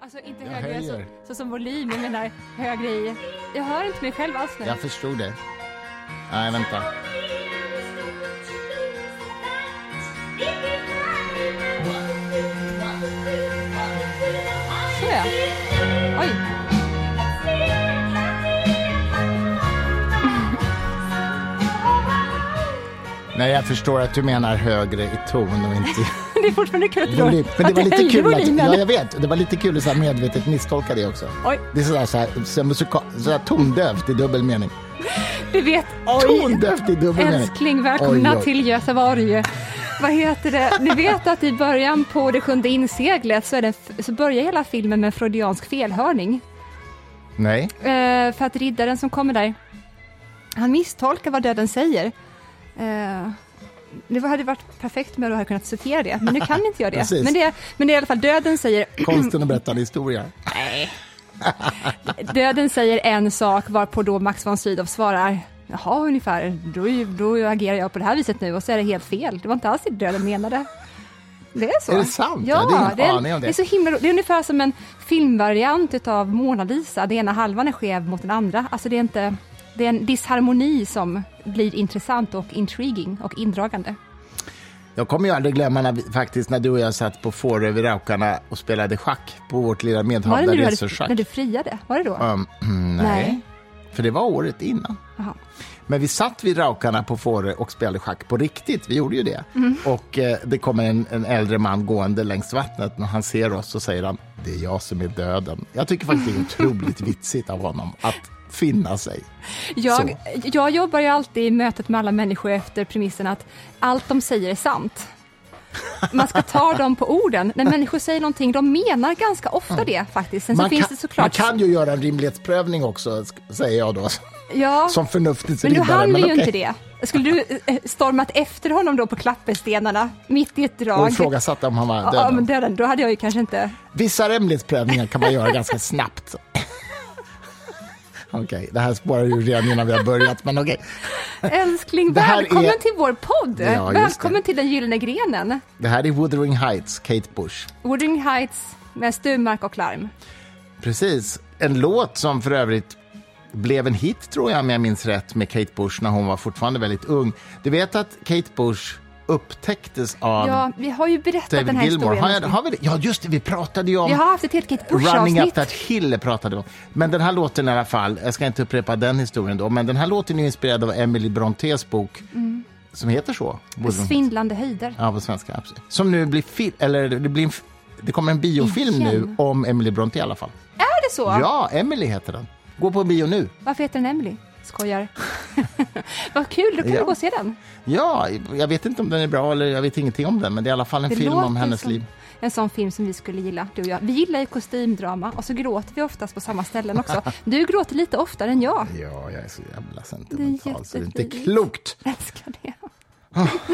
Alltså inte Jag högre så, så som volym, jag menar högre i... Jag hör inte mig själv alls nu. Jag förstod det. Nej, vänta. Så ja. Oj. Nej, jag förstår att du menar högre i ton och inte Det är fortfarande kul att du volym. Men det var att lite kul att, volymen. ja, jag vet, det var lite kul att så här medvetet misstolka det också. Oj, Det är sådär, så här, så här, musika, så här tondövt i dubbel mening. du vet. Oj, Tondövt i dubbel mening. älskling, välkomna Oj, oj. till Göteborg. Vad heter det? Ni vet att i början på det sjunde inseglet så, är det, så börjar hela filmen med en freudiansk felhörning. Nej, Eh, för att riddaren som kommer där, han misstolkar vad döden säger. Eh, det hade varit perfekt med att ha kunnat citera det, men nu kan inte jag det. Men det, men det är i alla fall döden säger, konsten att berätta en historia. döden säger en sak varpå då Max von Sydow svarar Jaha, ungefär, då, är då agerar jag på det här viset nu och så är det helt fel. Det var inte alls det döden menade. Det är så. Är det sant? Ja, Jag hade det, är, aning om det. det är så himla Det är ungefär som en filmvariant av Mona Lisa. Den ena halvan är skev mot den andra. Alltså det är inte... Det är en disharmoni som blir intressant och intriguing och indragande. Jag kommer ju aldrig glömma när faktiskt när du och jag satt på Fårö vid Raukarna och spelade schack på vårt lilla Var det medhavda när du, hade, när du friade? Var det då? Um, nej. Nej. för det var året innan. Jaha. Men vi satt vid Raukarna på Fårö och spelade schack på riktigt. Vi gjorde ju det. Mm. Och eh, det kommer en, en äldre man gående längs vattnet. När han ser oss så säger han, det är jag som är döden. Jag tycker faktiskt det är otroligt vitsigt av honom att finna sig. Jag, jag jobbar ju alltid i mötet med alla människor efter premissen att allt de säger är sant. Man ska ta dem på orden. När människor säger någonting, de menar ganska ofta det faktiskt. Sen Man kan, man kan ju göra en rimlighetsprövning också, säger jag då. ja, Som förnuftets men du riddare. hann ju okej. inte det. Skulle du eh, stormat efter honom då på klapperstenarna, mitt i ett drag? Och ifrågasatte om han var död. Ja, men döden, då hade jag ju kanske inte... Vissa rimlighetsprövningar kan man göra ganska snabbt. Okej, det här spårar ju redan innan vi har börjat, men okej. Älskling, Det här välkommen är- till vår podd! Ja, välkommen till den gyllene grenen. Det här är Wuthering Heights, Kate Bush. Wuthering Heights med Sturmark och Larm. Precis. En låt som för övrigt blev en hit, tror jag, om jag minns rätt, med Kate Bush när hon var fortfarande väldigt ung. Du vet att Kate Bush upptäcktes av Ja, vi har ju berättat den David här Gilmore. historien. Har, jag, har vi? Ja, just det, vi pratade ju om Vi har haft ett helt Kate Running. Up That Hill pratade vi om. Men den här låten i alla fall, jag ska inte upprepa den historien då, men den här låten är inspirerad av Emily Brontes bok som heter så. Svindlande höjder. Ja, på svenska. Absolut. Som nu blir film, eller det blir en, det kommer en biofilm nu Igen? om Emily Bronte i alla fall. Är det så? Ja, Emily heter den. Gå på bio nu. Varför heter den Emily? Skojar. Vad kul, då kan Ja. vi gå och se den. Ja, jag vet inte om den är bra eller jag vet ingenting om den, men det är i alla fall en Det film om hennes som liv. En sån film som vi skulle gilla, du och jag. Vi gillar ju kostymdrama och så gråter vi oftast på samma ställen också. Du gråter lite oftare än jag. Ja, jag är så jävla Det är sentimental så det är inte klokt. Älskar det.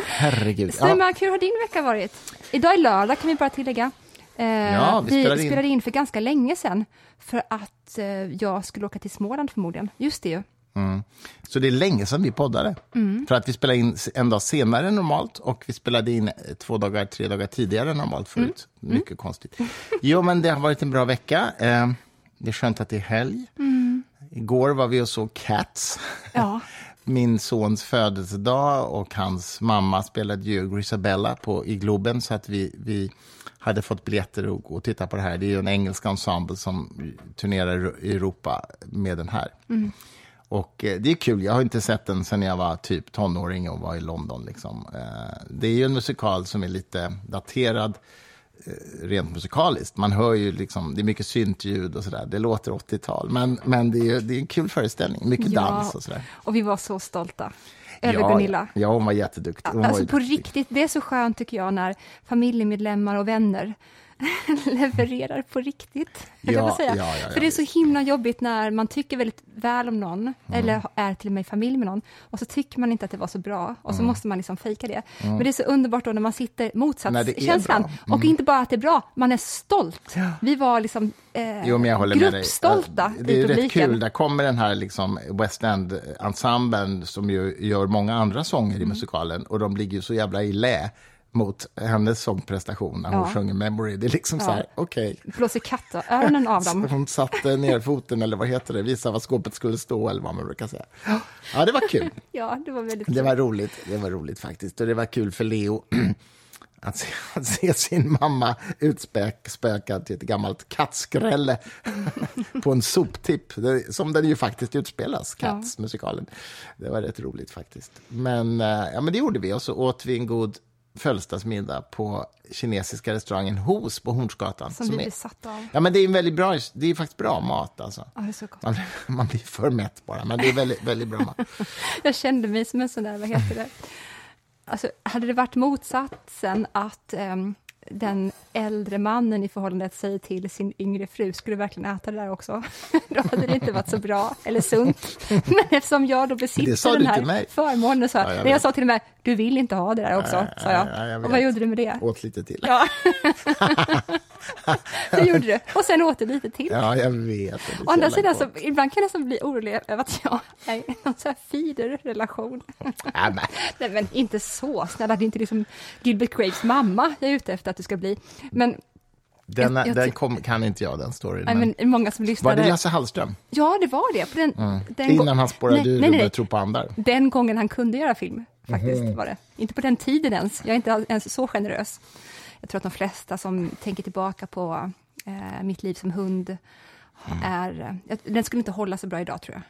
Herregud. Ja. Stenmark, hur har din vecka varit? Idag är lördag kan vi bara tillägga. Eh, Ja, vi vi spelade in. spelade in för ganska länge sedan för att eh, jag skulle åka till Småland förmodligen. Just det ju. Så det är länge sedan vi poddade. Mm. För att vi spelade in en dag senare än normalt och vi spelade in eh, två dagar, tre dagar tidigare än normalt förut. Mm. Mycket konstigt. Jo, men det har varit en bra vecka. Eh, det är skönt att det är helg. Igår var vi och såg Cats. Mm. Ja. Min sons födelsedag och hans mamma spelade ju Grisabella på, i Globen så att vi, vi hade fått biljetter och, och titta på det här. Det är en engelsk ensemble som turnerar i Europa med den här. Och eh, det är kul, jag har inte sett den sen jag var typ tonåring och var i London. Liksom. Eh, det är ju en musikal som är lite daterad eh, rent musikaliskt. Man hör ju liksom, det är mycket syntljud och sådär. Det låter 80-tal, men, men det är det är en kul föreställning. Mycket Ja. dans och sådär. Och vi var så stolta över ja, Gunilla. Ja, hon var jätteduktig. Hon var Alltså ju på duktig. riktigt, det är så skönt tycker jag när familjemedlemmar och vänner levererar på riktigt. Ja, säga. ja, ja, För det är så himla jobbigt när man tycker väldigt väl om någon, Mm. eller är till och med i familj med någon, och så tycker man inte att det var så bra, och så Mm. måste man liksom fejka det. Men det är så underbart då när man sitter motsatskänslan. Mm. och inte bara att det är bra, man är stolt. Vi var liksom eh, Jo, men jag håller med dig. gruppstolta Det i är rätt publiken. kul. Där kommer den här liksom West End-ensemblen som ju gör många andra sånger Mm. i musikalen och de ligger ju så jävla i lä mot hennes sångprestation när hon Ja. sjunger Memory. Det är liksom så här, okej. Blåser kattöronen av dem. Hon satte ner foten, eller vad heter det, visade var skåpet skulle stå, eller vad man brukar säga. Ja, det var kul. Ja, det var väldigt Det kul. var roligt, det var roligt faktiskt. Och det var kul för Leo att se, att se sin mamma utspökad till ett gammalt kattskrälle på en soptipp, det- som den ju faktiskt utspelas, Cats, musikalen. Det var rätt roligt faktiskt. Men, eh, ja, men det gjorde vi, och så åt vi en god födelsedagsmiddag på kinesiska restaurangen Hos på Hornsgatan. Som vi är, blir satta av. ja, men det är en väldigt bra, det är faktiskt bra mat alltså. Ja, det är så gott. Man, man blir för mätt bara, men det är väldigt, väldigt bra mat. Jag kände mig som en sån där, vad heter det? Alltså, hade det varit motsatsen att ehm, den äldre mannen i förhållandet säger till sin yngre fru, skulle du verkligen äta det där också? då hade det inte varit så bra eller sunt. Men eftersom jag då besitter den här förmånen, så Ja, jag sa till mig, du vill inte ha det där också, Ja, sa jag. ja, jag och vad gjorde du med det? Åt lite till. Det gjorde du. Och sen åt du lite till. Ja, jag vet. Å andra sidan, så, ibland kan jag nästan bli orolig över att jag är i någon så här feeder-relation. Ja, men, Nej, men inte så. Snälla, det är inte liksom Gilbert Grapes mamma jag är ute efter att du ska bli. Men, den Jag- jag den kom, kan inte jag, den storyn. nej, Men, men många som var lyssnade... det Lasse Hallström? Ja, det var det. Den, den gå- Innan han spårade nej, ur och började tro på andar? Den gången han kunde göra film, faktiskt, Mhm. var det. Inte på den tiden ens. Jag är inte ens så generös. Jag tror att de flesta som tänker tillbaka på eh, mitt liv som hund Mm. är... eh, Den skulle inte hålla så bra idag, tror jag.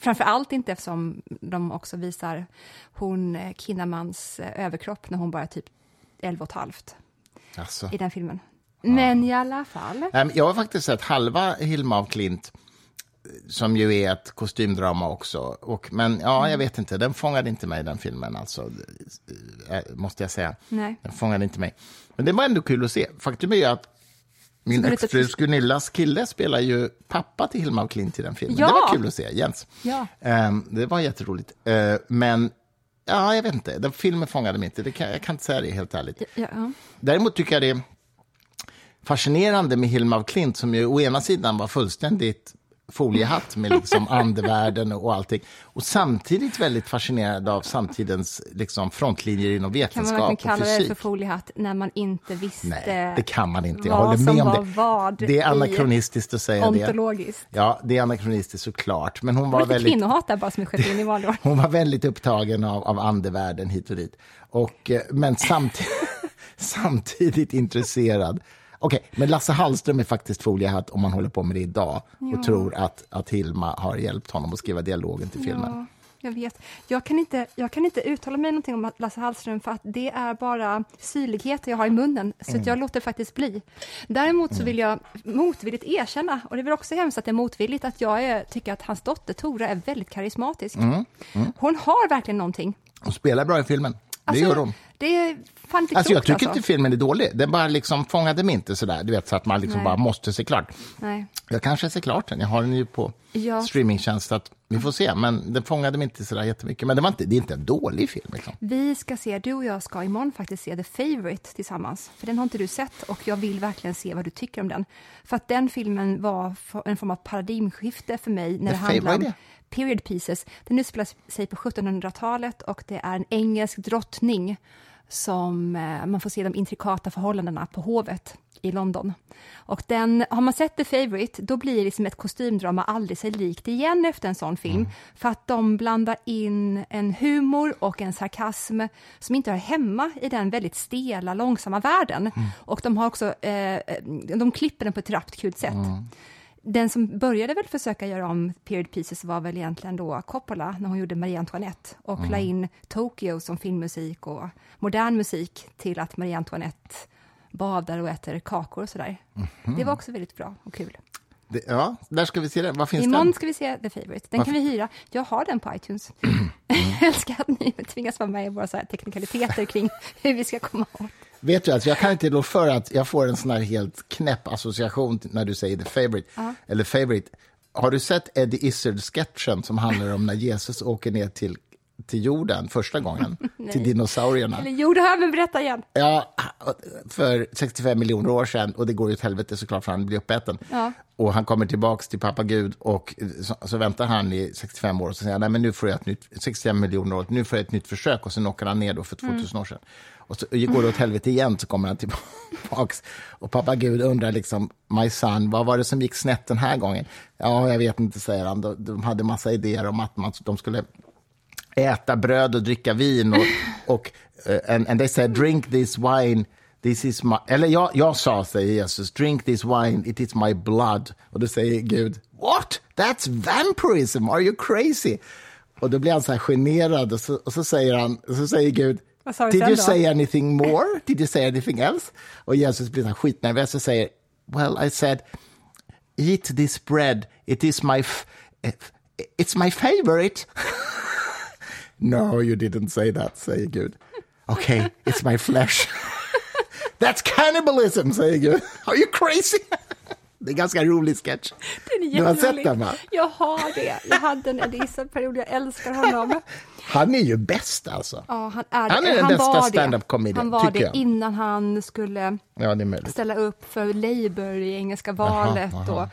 Framför allt inte eftersom de också visar hon eh, Kinnamans eh, överkropp när hon bara är typ 11 och halvt Alltså. i den filmen. Men i alla fall. Jag har faktiskt sett halva Hilma af Klint, som ju är ett kostymdrama också. Och, men ja, Mm. jag vet inte, den fångade inte mig, den filmen, alltså, eh, måste jag säga. Nej. Den fångade inte mig. Men det var ändå kul att se. Faktum är ju att min exfru Gunillas kille spelar ju pappa till Hilma af Klint i den filmen. Ja. Det var kul att se, Jens. Ja. Ehm, det var jätteroligt. Ehm, men, ja, jag vet inte, den filmen fångade mig inte. Det kan, jag kan inte säga det helt ärligt. Ja, ja. Däremot tycker jag det är fascinerande med Hilma af Klint som ju å ena sidan var fullständigt foliehatt med liksom andevärlden och allting. Och samtidigt väldigt fascinerad av samtidens liksom frontlinjer inom Kan man vetenskap verkligen och kalla det fysik. för foliehatt när man inte visste Nej, det kan man inte. Jag håller med om det. vad det är anakronistiskt att säga det. ontologiskt? Ja, det är anakronistiskt såklart. Men hon Det var lite väldigt... kvinnohat där bara som skett in i vanlig. Hon var väldigt upptagen av, av andevärlden hit och dit. Och, eh, men samtidigt, samtidigt intresserad. Okej, men Lasse Hallström är faktiskt foliehatt om man håller på med det idag och tror att, att Hilma har hjälpt honom att skriva dialogen till filmen. Ja, jag vet. Jag kan, inte, jag kan inte uttala mig någonting om Lasse Hallström för att det är bara syrligheter jag har i munnen, så Mm. jag låter faktiskt bli. Däremot så vill jag motvilligt erkänna, och det är väl också hemskt att det är motvilligt, att jag är, tycker att hans dotter Tora är väldigt karismatisk. Mm, Hon har verkligen någonting. Hon spelar bra i filmen. Det Alltså, gör hon. Det är fan inte Alltså jag tycker alltså. inte filmen är dålig. Den bara liksom fångade mig inte sådär, du vet, så att man liksom Nej. bara måste se klart. Nej. Jag kanske ser klart den, jag har den ju på Ja. streamingtjänst, så att vi får se. Men den fångade mig inte sådär jättemycket. Men det, var inte, det är inte en dålig film. Liksom. Vi ska se, du och jag ska imorgon faktiskt se The Favourite tillsammans. För den har inte du sett och jag vill verkligen se vad du tycker om den. För att den filmen var en form av paradigmskifte för mig när The det handlar om period pieces. Den utspelar sig på 1700-talet och det är en engelsk drottning som eh, man får se de intrikata förhållandena på hovet i London. Och den, har man sett The Favourite, då blir det liksom ett kostymdrama aldrig sig likt igen efter en sån film. För att de blandar in en humor och en sarkasm som inte hör hemma i den väldigt stela, långsamma världen. Och de har också, eh, de klipper den på ett rappt, kul sätt. Den som började väl försöka göra om period pieces var väl egentligen då Coppola när hon gjorde Marie Antoinette och la in Tokyo som filmmusik och modern musik till att Marie Antoinette badar och äter kakor och sådär. Det var också väldigt bra och kul. Det, ja, där ska vi se den. Var finns Imorgon den? ska vi se The Favourite. Den Varför- kan vi hyra. Jag har den på iTunes. Jag älskar att ni tvingas vara med i våra så teknikaliteter kring hur vi ska komma åt. Vet du, alltså, jag kan inte lå för att jag får en sån här helt knäpp association när du säger the favorite. Eller favorite. Har du sett Eddie Izzard-sketchen som handlar om när Jesus åker ner till till jorden första gången, till dinosaurierna. Eller jo, det här, men berätta igen. Ja, för 65 miljoner år sedan, och det går ju åt helvete såklart för han blir uppäten. Ja. Och han kommer tillbaka till pappa Gud och så, så väntar han i 65 år och så säger nej men nu får jag ett nytt, 65 miljoner år, nu får jag ett nytt försök och sen åker han ner då för 2000 år sedan. Och så går det åt helvete igen så kommer han tillbaka och pappa Gud undrar liksom, my son, vad var det som gick snett den här gången? Ja, jag vet inte, säger han. De, de hade massa idéer om att man, de skulle äta bröd och dricka vin och, och uh, and, and they said drink this wine This is my, eller jag, jag sa, säger Jesus, drink this wine, it is my blood. Och då säger Gud, what? That's vampirism, are you crazy? Och då blir han så här generad och så, och så säger han, och så säger Gud, did you då?" say anything more? Did you say anything else? Och Jesus blir så här skitnervös och säger, well I said, eat this bread, it is my, f- it's my favorite. No, you didn't say that, säger Gud. Okay, it's my flesh. That's cannibalism, säger Gud. Are you crazy? Det är en ganska rolig sketch. Du har sett den, va? Jag har det. Jag hade en Elisa-period, jag älskar honom. Han är ju bäst, alltså. Ja, han är, Han är den bästa var det. stand-up comedian, Han var det jag. innan han skulle Ja, ställa upp för Labour i engelska valet. aha. Och,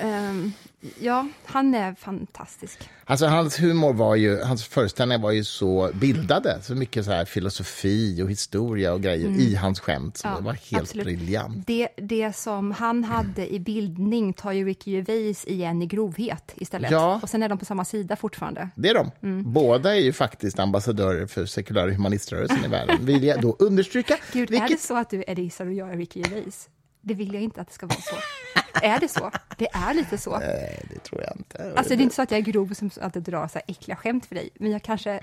ehm, ja, han är fantastisk. Alltså, hans humor var ju, hans föreställningar var ju så bildade. Så mycket så här filosofi och historia och grejer i hans skämt. Så det var helt Mm. absolut. briljant. Det, det som han hade i bildning tar ju Ricky Gervais igen i grovhet istället. Ja. Och sen är de på samma sida fortfarande. Det är de. Mm. Båda är ju faktiskt ambassadörer för sekulära humaniströrelsen i världen. Vill jag då understryka. Gud, är vilket det så att du är och jag är Ricky Gervais? Det vill jag inte att det ska vara så. är det så? Det är lite så. Nej, det tror jag inte. Alltså det är inte så att jag är grov som att jag drar så här äckliga skämt för dig, men jag kanske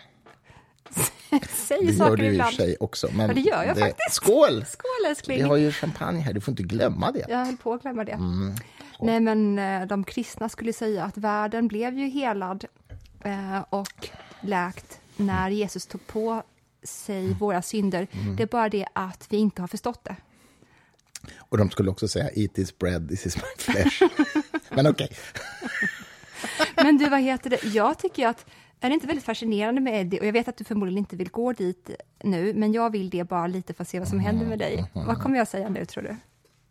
säger det gör saker du i och ibland. för sig också. Men Ja, det gör jag faktiskt. Skål! Skål älskling! Vi har ju champagne här, du får inte glömma det. Jag höll på att glömma det. Mm. Nej, men eh, de kristna skulle säga att världen blev ju helad eh, och läkt när Jesus tog på sig Mm. våra synder. Det är bara det att vi inte har förstått det. Och de skulle också säga eat this bread, this is my flesh. Men okej. Men du, vad heter det? Jag tycker att är det inte väldigt fascinerande med Eddie? Och jag vet att du förmodligen inte vill gå dit nu, men jag vill det bara lite för att se vad som händer med dig. Vad kommer jag säga nu, tror du?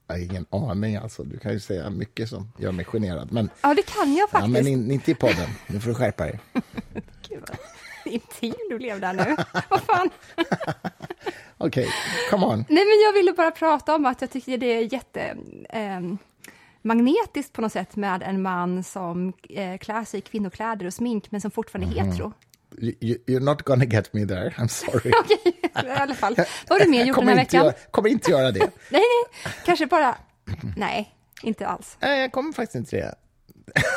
Jag har ingen aning alltså. Du kan ju säga mycket som gör mig generad. Men, Ja, det kan jag ja, faktiskt. men in, inte i podden. Nu får du skärpa dig. Intim du blev där nu. vad fan? Okej, come on. Nej, men jag ville bara prata om att jag tycker det är jätte... ehm, magnetiskt på något sätt med en man som eh, klär sig i kvinnokläder och smink, men som fortfarande är hetero. You, you- you're not gonna get me there, I'm sorry. Okej, i alla fall. Vad har du mer Jag gjort den kommer här inte veckan? göra, kommer inte göra det. Nej, nej, kanske bara... Nej, inte alls. Nej, jag kommer faktiskt inte det.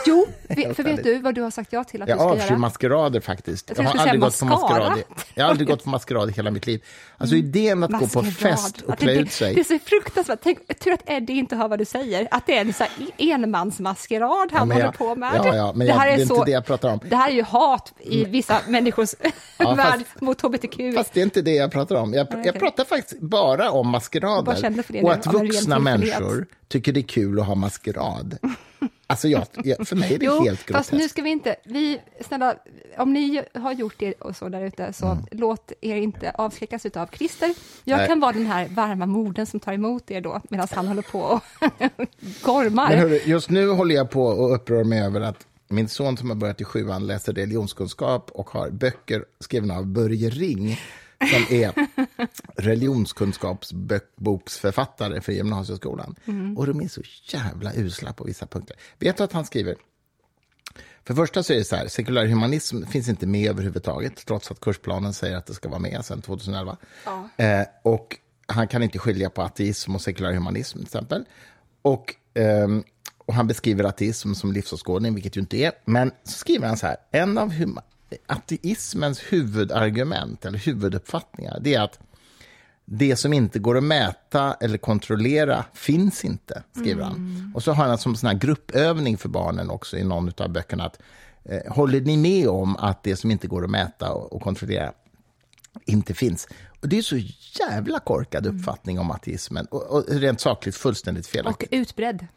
Jo, för vet du vad du har sagt ja till att Jag du ska avskyr göra? maskerader faktiskt. Jag Jag, har aldrig gått på maskerad. Jag har aldrig gått på maskerad i hela mitt liv. Alltså idén att gå på Maskerad. fest och Att klä det, ut sig. Det är så fruktansvärt. Tänk, tur att Eddie inte hör vad du säger. Att det är en så här enmansmaskerad han Ja, håller jag- på med. ja, ja, men jag- det är inte det jag pratar om. Det här är ju hat i vissa människors Ja, värld fast- mot hbtq. Fast det är inte det jag pratar om. Jag, jag okej. pratar faktiskt bara om maskerader. bara det och att vuxna människor tycker det är kul att ha maskerad. Alltså jag, jag, för mig är det Jo, helt fast groteskt. nu ska vi inte... Vi, snälla, om ni har gjort det och så där ute, så låt er inte avskräckas av Christer. Jag Mm. Nej. kan vara den här varma modern som tar emot er då, medan han håller på och gormar. Men hörru, just nu håller jag på och upprör mig över att min son som har börjat i sjuan läser religionskunskap och har böcker skrivna av Börje Ring som är religionskunskapsboksförfattare för gymnasieskolan. Mm. Och de är så jävla usla på vissa punkter. Vet du att han skriver? För det första så är det så här, sekulär humanism finns inte med överhuvudtaget, trots att kursplanen säger att det ska vara med sedan 2011. Ja. Eh, och han kan inte skilja på ateism och sekulär humanism, till exempel. Och, ehm, och han beskriver ateism som livsåskådning, vilket ju inte är. Men så skriver han så här, en av huma- ateismens huvudargument, eller huvuduppfattningar, det är att det som inte går att mäta eller kontrollera finns inte, skriver han. Och så har han som sån här gruppövning för barnen också i någon av böckerna. Att, eh, håller ni med om att det som inte går att mäta och, och kontrollera inte finns? Och det är så jävla korkad uppfattning om ateismen. Och, och rent sakligt fullständigt felaktigt. Och utbredd.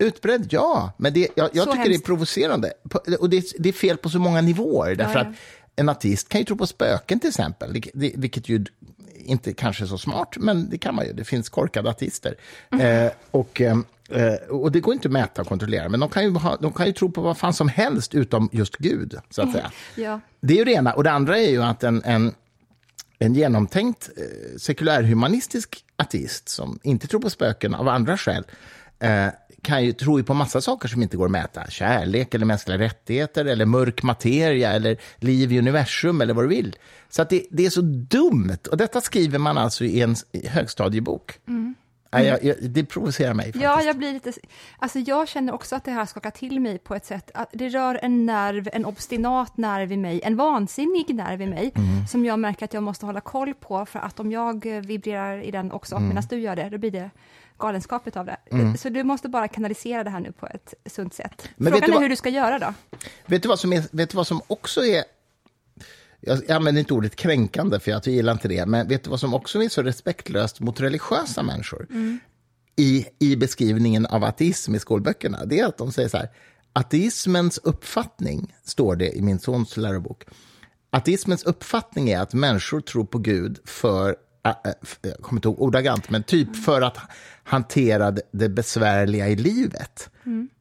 Utbredd, ja. Men det, jag, jag tycker det är hemskt. provocerande. Och det, det är fel på så många nivåer. Därför Ja, ja. att En ateist kan ju tro på spöken till exempel, vilket ju inte kanske är så smart, men det kan man ju. Det finns korkade ateister. Eh, och, eh, eh, och det går inte att mäta och kontrollera, men de kan, ju ha, de kan ju tro på vad fan som helst utom just Gud, så att säga. Ja. Det är ju det ena. Och det andra är ju att en, en, en genomtänkt eh, sekulärhumanistisk ateist som inte tror på spöken av andra skäl eh, kan ju tro ju på massa saker som inte går att mäta. Kärlek, eller mänskliga rättigheter, eller mörk materia, eller liv i universum, eller vad du vill. Så det, det är så dumt. Och detta skriver man alltså i en högstadiebok. Nej, jag, jag, det provocerar mig faktiskt. Ja, jag blir lite... Alltså jag känner också att det här skakar till mig på ett sätt. Att det rör en nerv, en obstinat nerv i mig, en vansinnig nerv i mig, Mm. som jag märker att jag måste hålla koll på, för att om jag eh, vibrerar i den också, Mm. medan du gör det, då blir det galenskapet av det. Så du måste bara kanalisera det här nu på ett sunt sätt. Men vet Frågan är vad- hur du ska göra då? Vet du vad som, är, vet du vad som också är... Jag använder inte ordet kränkande, för jag gillar inte det. Men vet du vad som också är så respektlöst mot religiösa människor? I, I beskrivningen av ateism i skolböckerna. Det är att de säger så här. Ateismens uppfattning, står det i min sons lärobok. Ateismens uppfattning är att människor tror på Gud för, äh, äh, jag kommer inte ihåg ordagrant, men typ för att hantera det- besvärliga i livet.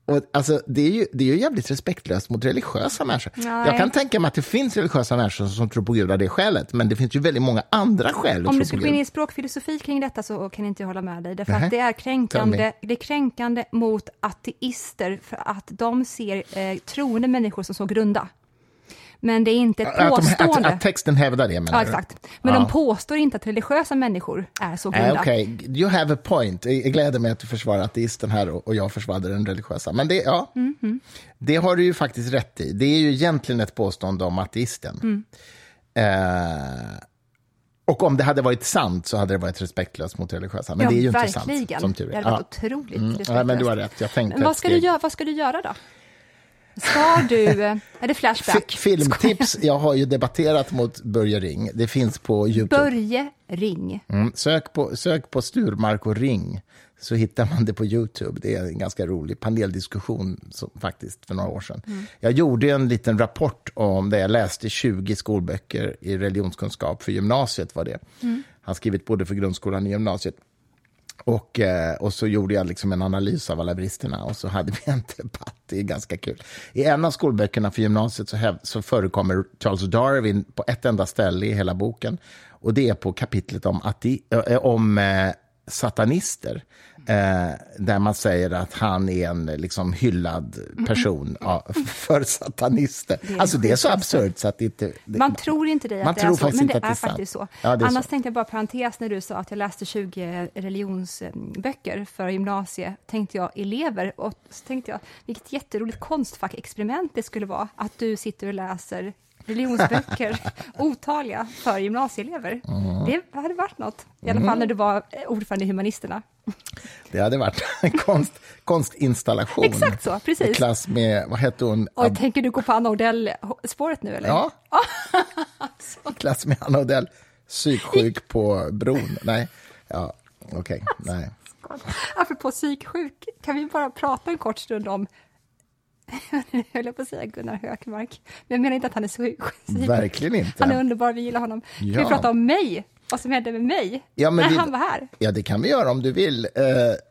Och, alltså, det, är ju, det är ju jävligt respektlöst mot religiösa människor. Nej. Jag kan tänka mig att det finns religiösa människor som tror på Gud av det skälet, men det finns ju väldigt många andra skäl Om du skulle gå in i språkfilosofi kring detta så kan inte jag hålla med dig. Därför Nähä. att det är, kränkande, det är kränkande mot ateister för att de ser eh, troende människor som så grunda. Men det är inte ett Att, de, att, påstående. att texten hävdar det, menar ja, exakt. Men Ja. de påstår inte att religiösa människor är så Nej, grunda. Okej, you have a point. Jag gläder mig att du försvarar ateisten här och jag försvarade den religiösa. Men det, ja, Mhm. det har du ju faktiskt rätt i. Det är ju egentligen ett påstående om ateisten. Mm. Eh, och om det hade varit sant så hade det varit respektlöst mot religiösa. Men ja, det är ju verkligen. inte sant, som tur Det är. hade varit Ja. otroligt Mm, respektlöst. ja, men du har rätt. Jag tänkte Men vad ska, du göra, vad ska du göra då? Ska du... eh, Är det Flashback? Fi- Filmtips. Jag har ju debatterat mot Börje Ring. Det finns på Youtube. Börje Ring. Mm. Sök, på, sök på Sturmark och Ring, så hittar man det på Youtube. Det är en ganska rolig paneldiskussion som, faktiskt för några år sedan. Jag gjorde en liten rapport om det. Jag läste 20 skolböcker i religionskunskap för gymnasiet. var det. Han skrivit både för grundskolan och gymnasiet. Och, eh, och så gjorde jag liksom en analys av alla bristerna och så hade vi en debatt. Det är ganska kul. I en av skolböckerna för gymnasiet så, häv- så förekommer Charles Darwin på ett enda ställe i hela boken. Och det är på kapitlet om, ati, äh, om eh, satanister. Eh, där man säger att han är en liksom, hyllad person ja, för satanister. är alltså det är så absurt så att det inte... Det, Man tror inte det Man att det tror är så, faktiskt men det inte är, det är faktiskt så. Ja, det är Annars så. tänkte jag bara parentes när du sa att jag läste 20 religionsböcker för gymnasiet, tänkte jag elever, och så tänkte jag vilket jätteroligt konstfackexperiment det skulle vara att du sitter och läser religionsböcker, otaliga, för gymnasieelever. Mm. Det hade varit något, i alla fall när du var eh, ordförande i Humanisterna. Det hade varit en konst, konstinstallation. Exakt så, precis. I klass med, vad hette hon? Och tänker du gå på Anna Odell-spåret nu eller? Ja. I klass med Anna Odell. Psyksjuk på bron. Nej, ja, okej. Nej. Apropå psyksjuk, kan vi bara prata en kort stund om jag höll på att säga Gunnar Hökmark, men jag menar inte att han är så sjuk. Verkligen inte. Han är underbar, vi gillar honom. Kan Ja. vi prata om mig? Vad som hände med mig Ja, men när vi- han var här? Ja, det kan vi göra om du vill. Eh,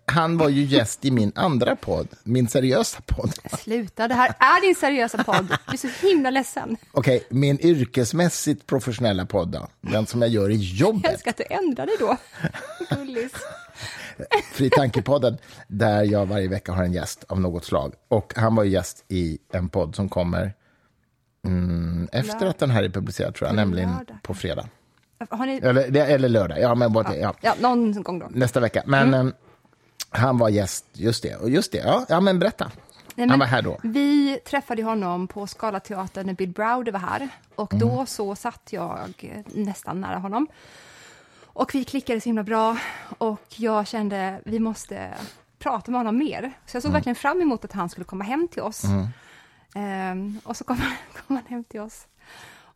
han var ju gäst i min andra podd, min seriösa podd. Sluta, det här är din seriösa podd. Jag är så himla ledsen. Okej, min yrkesmässigt professionella podd då. Den som jag gör i Jag jobbet. älskar att du ändrar dig då. Gullis. Fri tankepodden, där jag varje vecka har en gäst av något slag. Och han var ju gäst i en podd som kommer mm, efter att den här är publicerad, tror jag, nämligen på fredag. Ni... Eller, eller lördag, ja, men både, ja. Ja, någon gång då. nästa vecka. Men Mm. eh, han var gäst, just det. Just det, ja, ja men berätta. Nej, han men var här då. Vi träffade honom på Scalateatern när Bill Browder var här. Och Mm. då så satt jag nästan nära honom. Och vi klickade så himla bra. Och jag kände, vi måste prata med honom mer. Så jag såg Mm. verkligen fram emot att han skulle komma hem till oss. Ehm, och så kom han, kom han hem till oss.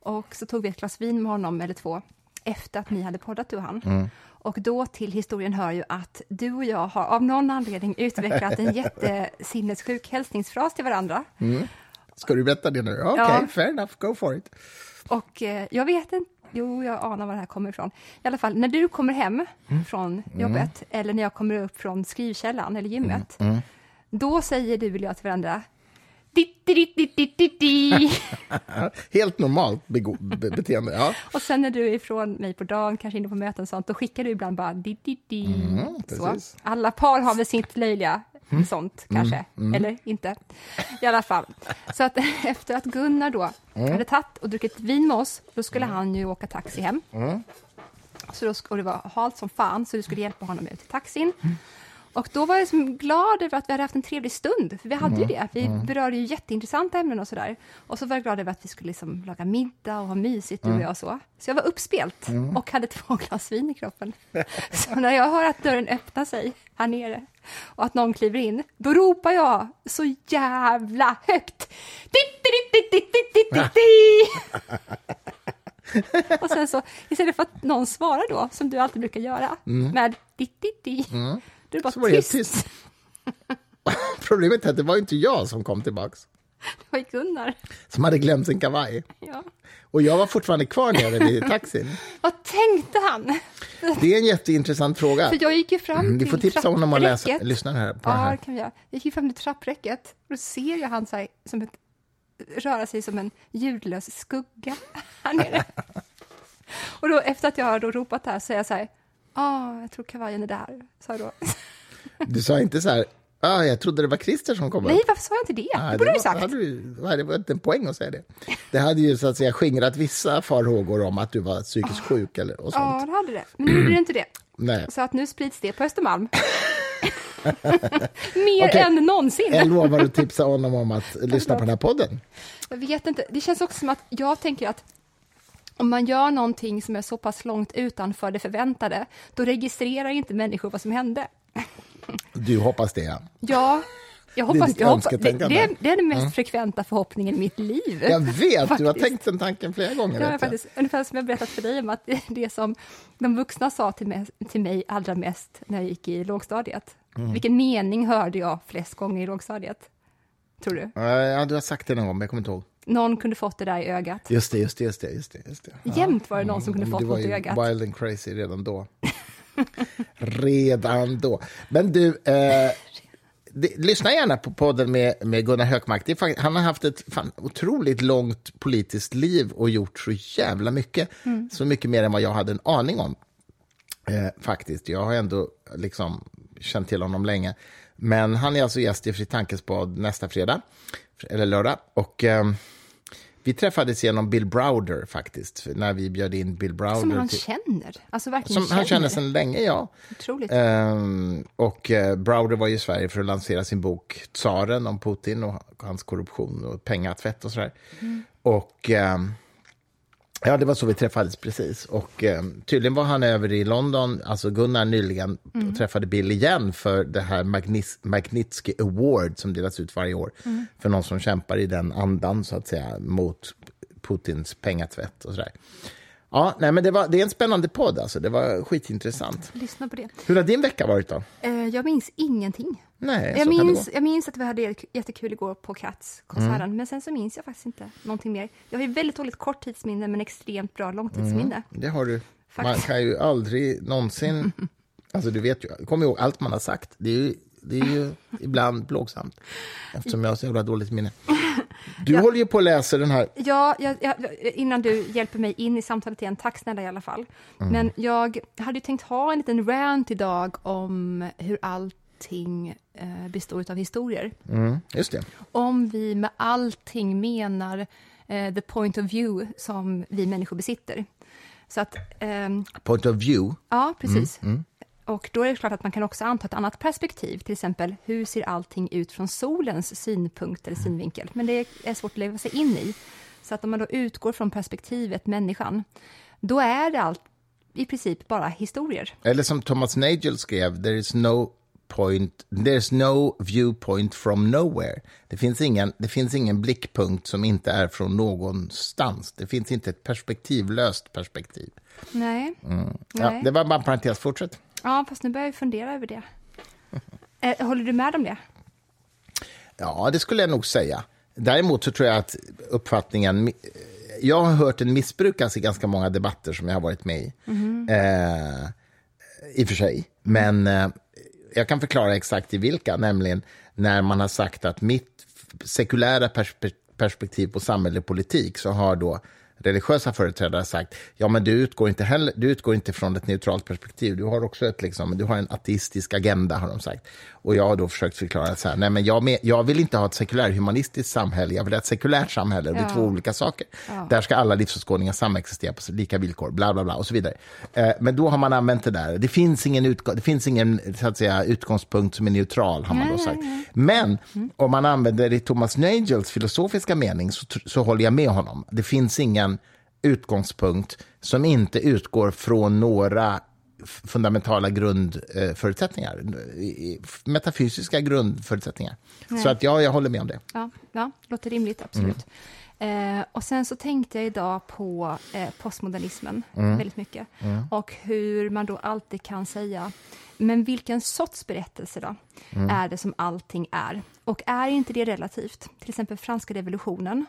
Och så tog vi ett glas vin med honom, eller två, efter att ni hade poddat, du och han. Mm. Och då till historien hör ju att du och jag har av någon anledning utvecklat en jättesinnessjuk hälsningsfras till varandra. Ska du berätta det nu? Okej, Ja. fair enough, go for it. Och eh, jag vet inte, jo jag anar var det här kommer ifrån. I alla fall, när du kommer hem Mm. från jobbet eller när jag kommer upp från skrivkällan eller gymmet, Mm. då säger du och jag till varandra Helt normalt be- beteende. Ja. Och sen när du är ifrån mig på dagen, kanske inne på möten och sånt, då skickar du ibland bara di, di, di. så. Mm. Mm. Alla par har väl sitt löjliga sånt kanske, eller inte. I alla fall. Så att efter att Gunnar då Mm. hade tagit och druckit vin med oss, då skulle han ju åka taxi hem. Mm. Så då, och det var halt som fan, så du skulle hjälpa honom ut till taxin. Mm. Och då var jag liksom glad över att vi hade haft en trevlig stund, för vi hade Mm. ju det. Vi berörde ju jätteintressanta ämnen och sådär. Och så var jag glad över att vi skulle liksom laga middag och ha mysigt, Mm. du och jag och så. Så jag var uppspelt och hade två glas vin i kroppen. Så när jag hör att dörren öppnar sig här nere och att någon kliver in, då ropar jag så jävla högt. Och sen så, istället för att någon svarar då, som du alltid brukar göra, med ditt, ditt, ditt, då det bara Så var tyst. tyst. Problemet är att det var inte jag som kom tillbaks, Det var Gunnar. som hade glömt sin kavaj. Ja. Och jag var fortfarande kvar nere vid taxin. Vad tänkte han? Det är en jätteintressant fråga. För jag gick ju fram Mm, till Vi får tipsa honom att läsa, trappräcket. lyssna här på Ja, här. kan vi göra. Jag gick ju fram till trappräcket och då ser jag han så här, som ett, röra sig som en ljudlös skugga här nere. Och då efter att jag har ropat här så är jag så här, ja, jag tror kavajen är där, sa jag då. Du sa inte så här, ah, jag trodde det var Christer som kom Nej, upp. varför sa jag inte det? Nej, det borde var- du sagt. Hade du, hade det inte en poäng att säga det. Det hade ju så att säga skingrat vissa farhågor om att du var psykiskt sjuk eller och sånt. Ja, det hade det. Men nu gjorde det inte det. Nej. Så att nu sprids det på Östermalm. Mer Okej. än någonsin. Jag lovar att tipsa honom om att lyssna på den här podden. Jag vet inte, det känns också som att jag tänker att om man gör någonting som är så pass långt utanför det förväntade, då registrerar inte människor vad som hände. Du hoppas det, ja. Ja, jag hoppas, ditt jag hoppas det, det, är, det är den mest frekventa förhoppningen i mitt liv. Jag vet, du har tänkt den tanken flera gånger. Det jag. faktiskt, ungefär som jag berättat för dig om att det, det som de vuxna sa till mig, till mig allra mest när jag gick i lågstadiet. Mm. Vilken mening hörde jag flest gånger i lågstadiet? Tror du? Ja, du har sagt det någon gång, men jag kommer inte ihåg. Någon kunde fått det där i ögat. Just det, just det, just det. Just det, just det. Ja. Jämt var det någon som kunde Men fått var något i ögat. wild and crazy redan då. redan då. Men du, eh, det, lyssna gärna på podden med, med Gunnar Hökmark. Det är han har haft ett fan, otroligt långt politiskt liv och gjort så jävla mycket. Mm. Så mycket mer än vad jag hade en aning om. Eh, faktiskt. Jag har ändå liksom känt till honom länge. Men han är alltså gäst i Fritt Tankespad nästa fredag, eller lördag. Och eh, vi träffades genom Bill Browder faktiskt, när vi bjöd in Bill Browder. Som han till, känner. Alltså verkligen som han känner sedan länge, ja. Otroligt. Ehm, och eh, Browder var i Sverige för att lansera sin bok Tsaren om Putin och hans korruption och pengatvätt och sådär. Och ehm, ja, det var så vi träffades precis. Och ehm, tydligen var han över i London, alltså Gunnar nyligen, och träffade Bill igen för det här Magnis- Magnitsky Award som delas ut varje år för någon som kämpar i den andan, så att säga, mot Putins pengatvätt och sådär. Ja, nej, men det, var, det är en spännande podd, alltså. det var skitintressant. Lyssna på det. Hur har din vecka varit då? Eh, jag minns ingenting. Nej, Jag minns, jag minns att vi hade jättekul igår på Cats-konserten, men sen så minns jag faktiskt inte någonting mer. Jag har ju väldigt dåligt korttidsminne, men extremt bra långtidsminne. Det har du. Man Faktiskt. kan ju aldrig någonsin... Alltså du vet ju, kom ihåg allt man har sagt. Det är ju, det är ju ibland plågsamt, eftersom jag har så jävla dåligt minne. Du håller ju på att läsa den här... Ja, jag, jag, innan du hjälper mig in i samtalet igen, tack snälla i alla fall. Men jag hade tänkt ha en liten rant idag om hur allting eh, består av historier. Mm, just det. Om vi med allting menar eh, the point of view som vi människor besitter. Så att, ehm, Point of view. ja, precis. Och då är det klart att man kan också anta ett annat perspektiv, till exempel hur ser allting ut från solens synpunkt eller synvinkel? Men det är svårt att leva sig in i. Så att om man då utgår från perspektivet människan, då är det allt i princip bara historier. Eller som Thomas Nagel skrev, there is no point, there's no viewpoint from nowhere. Det finns, ingen, det finns ingen blickpunkt som inte är från någonstans. Det finns inte ett perspektivlöst perspektiv. Nej. Ja, Nej. det var bara en parentes, fortsätt. Ja, fast nu börjar jag fundera över det. Eh, håller du med om det? Ja, det skulle jag nog säga. Däremot så tror jag att uppfattningen... Jag har hört den missbrukas i ganska många debatter som jag har varit med i. Mm. Eh, I och för sig. Men eh, jag kan förklara exakt i vilka, nämligen när man har sagt att mitt sekulära perspektiv på samhälle och politik så har då religiösa företrädare sagt ja men du utgår inte, heller, du utgår inte från ett neutralt perspektiv, du har också ett, liksom, du har en ateistisk agenda, har de sagt. Och jag har då försökt förklara så här, nej men jag, jag vill inte ha ett sekulärhumanistiskt samhälle, jag vill ha ett sekulärt samhälle, det är två olika saker. Ja. Där ska alla livsåskådningar samexistera på lika villkor, bla bla bla och så vidare. Eh, men då har man använt det där, det finns ingen, utgång, det finns ingen så att säga, utgångspunkt som är neutral, har man då sagt. Men mm. om man använder det i Thomas Nagels filosofiska mening så, så håller jag med honom. Det finns ingen utgångspunkt som inte utgår från några fundamentala grundförutsättningar, metafysiska grundförutsättningar. Nej. Så att ja, jag håller med om det. Ja, ja låter rimligt, absolut. Mm. Eh, och sen så tänkte jag idag på eh, postmodernismen mm. väldigt mycket. Mm. Och hur man då alltid kan säga, men vilken sorts berättelse då mm. är det som allting är? Och är inte det relativt? Till exempel franska revolutionen.